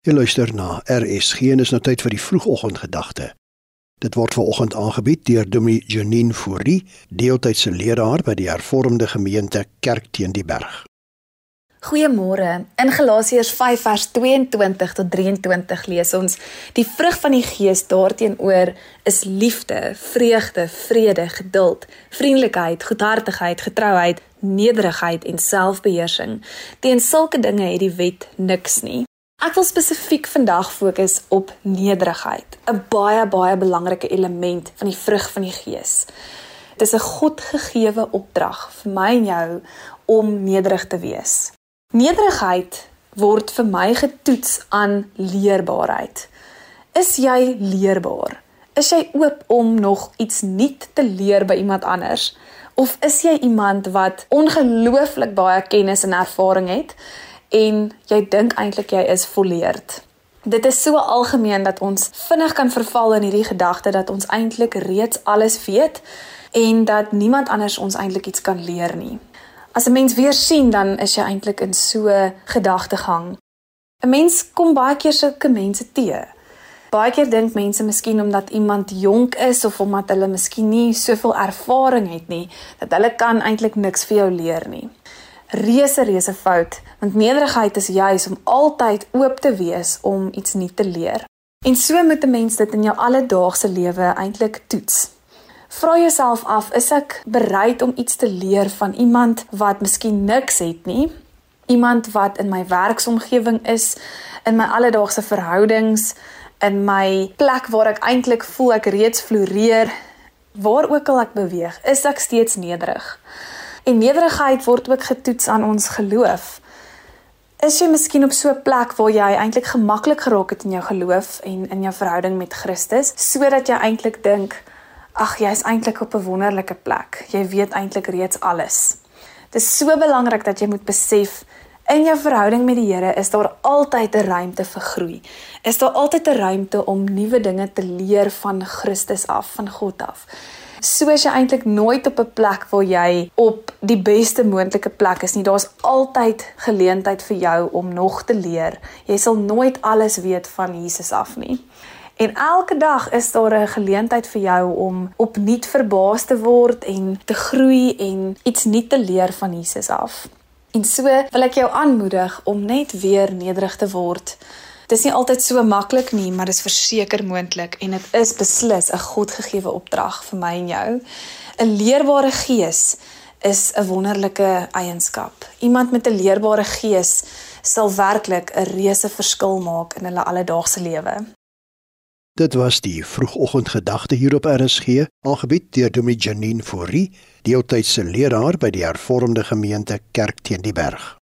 Jy luister na RSG en is nou tyd vir die vroegoggendgedagte. Dit word veraloggend aangebied deur Dominee Janine Fourie, deeltydse leraar by die Hervormde Gemeente Kerk teen die Berg. Goeiemôre. In Galasiërs 5 vers 22 tot 23 lees ons: Die vrug van die Gees daarteenoor is liefde, vreugde, vrede, geduld, vriendelikheid, goedhartigheid, getrouheid, nederigheid en selfbeheersing. Teen sulke dinge het die wet niks nie. Ek wil spesifiek vandag fokus op nederigheid, 'n baie baie belangrike element van die vrug van die Gees. Dit is 'n Godgegewe opdrag vir my en jou om nederig te wees. Nederigheid word vir my getoets aan leerbaarheid. Is jy leerbaar? Is jy oop om nog iets nuut te leer by iemand anders? Of is jy iemand wat ongelooflik baie kennis en ervaring het en jy dink eintlik jy is volleerd? Dit is so algemeen dat ons vinnig kan verval in hierdie gedagte dat ons eintlik reeds alles weet en dat niemand anders ons eintlik iets kan leer nie. As 'n mens weer sien, dan is jy eintlik in so gedagtegang. 'n Mens kom baie keer sulke mense te. Baie keer dink mense miskien omdat iemand jonk is of omdat hulle miskien nie soveel ervaring het nie, dat hulle kan eintlik niks vir jou leer nie. Reuse reuse fout, want nederigheid is juis om altyd oop te wees om iets nuut te leer. En so moet 'n mens dit in jou alledaagse lewe eintlik toets. Vra jouself af, is ek bereid om iets te leer van iemand wat miskien niks het nie? Iemand wat in my werksomgewing is, in my alledaagse verhoudings, in my plek waar ek eintlik voel ek reeds floreer, waar ook al ek beweeg, is ek steeds nederig. En nederigheid word ook getoets aan ons geloof. Is jy miskien op so 'n plek waar jy eintlik gemaklik geraak het in jou geloof en in jou verhouding met Christus, sodat jy eintlik dink, ag jy's eintlik op 'n wonderlike plek. Jy weet eintlik reeds alles. Dit is so belangrik dat jy moet besef in jou verhouding met die Here is daar altyd 'n ruimte vir groei. Is daar altyd 'n ruimte om nuwe dinge te leer van Christus af, van God af. Soos jy eintlik nooit op 'n plek waar jy op die beste moontlike plek is nie. Daar's altyd geleentheid vir jou om nog te leer. Jy sal nooit alles weet van Jesus af nie. En elke dag is daar 'n geleentheid vir jou om opnuut verbaas te word en te groei en iets nuut te leer van Jesus af. En so wil ek jou aanmoedig om net weer nederig te word. Dit is nie altyd so maklik nie, maar dit is verseker moontlik en dit is beslis 'n Godgegewe opdrag vir my en jou. 'n Leerbare gees is 'n wonderlike eienskap. Iemand met 'n leerbare gees sal werklik 'n reuse verskil maak in hulle alledaagse lewe. Dit was die vroegoggendgedagte hier op RSG, aangebied deur Dominee Janine Fourie, deeltydse leraar by die Hervormde Gemeente Kerk teen die Berg.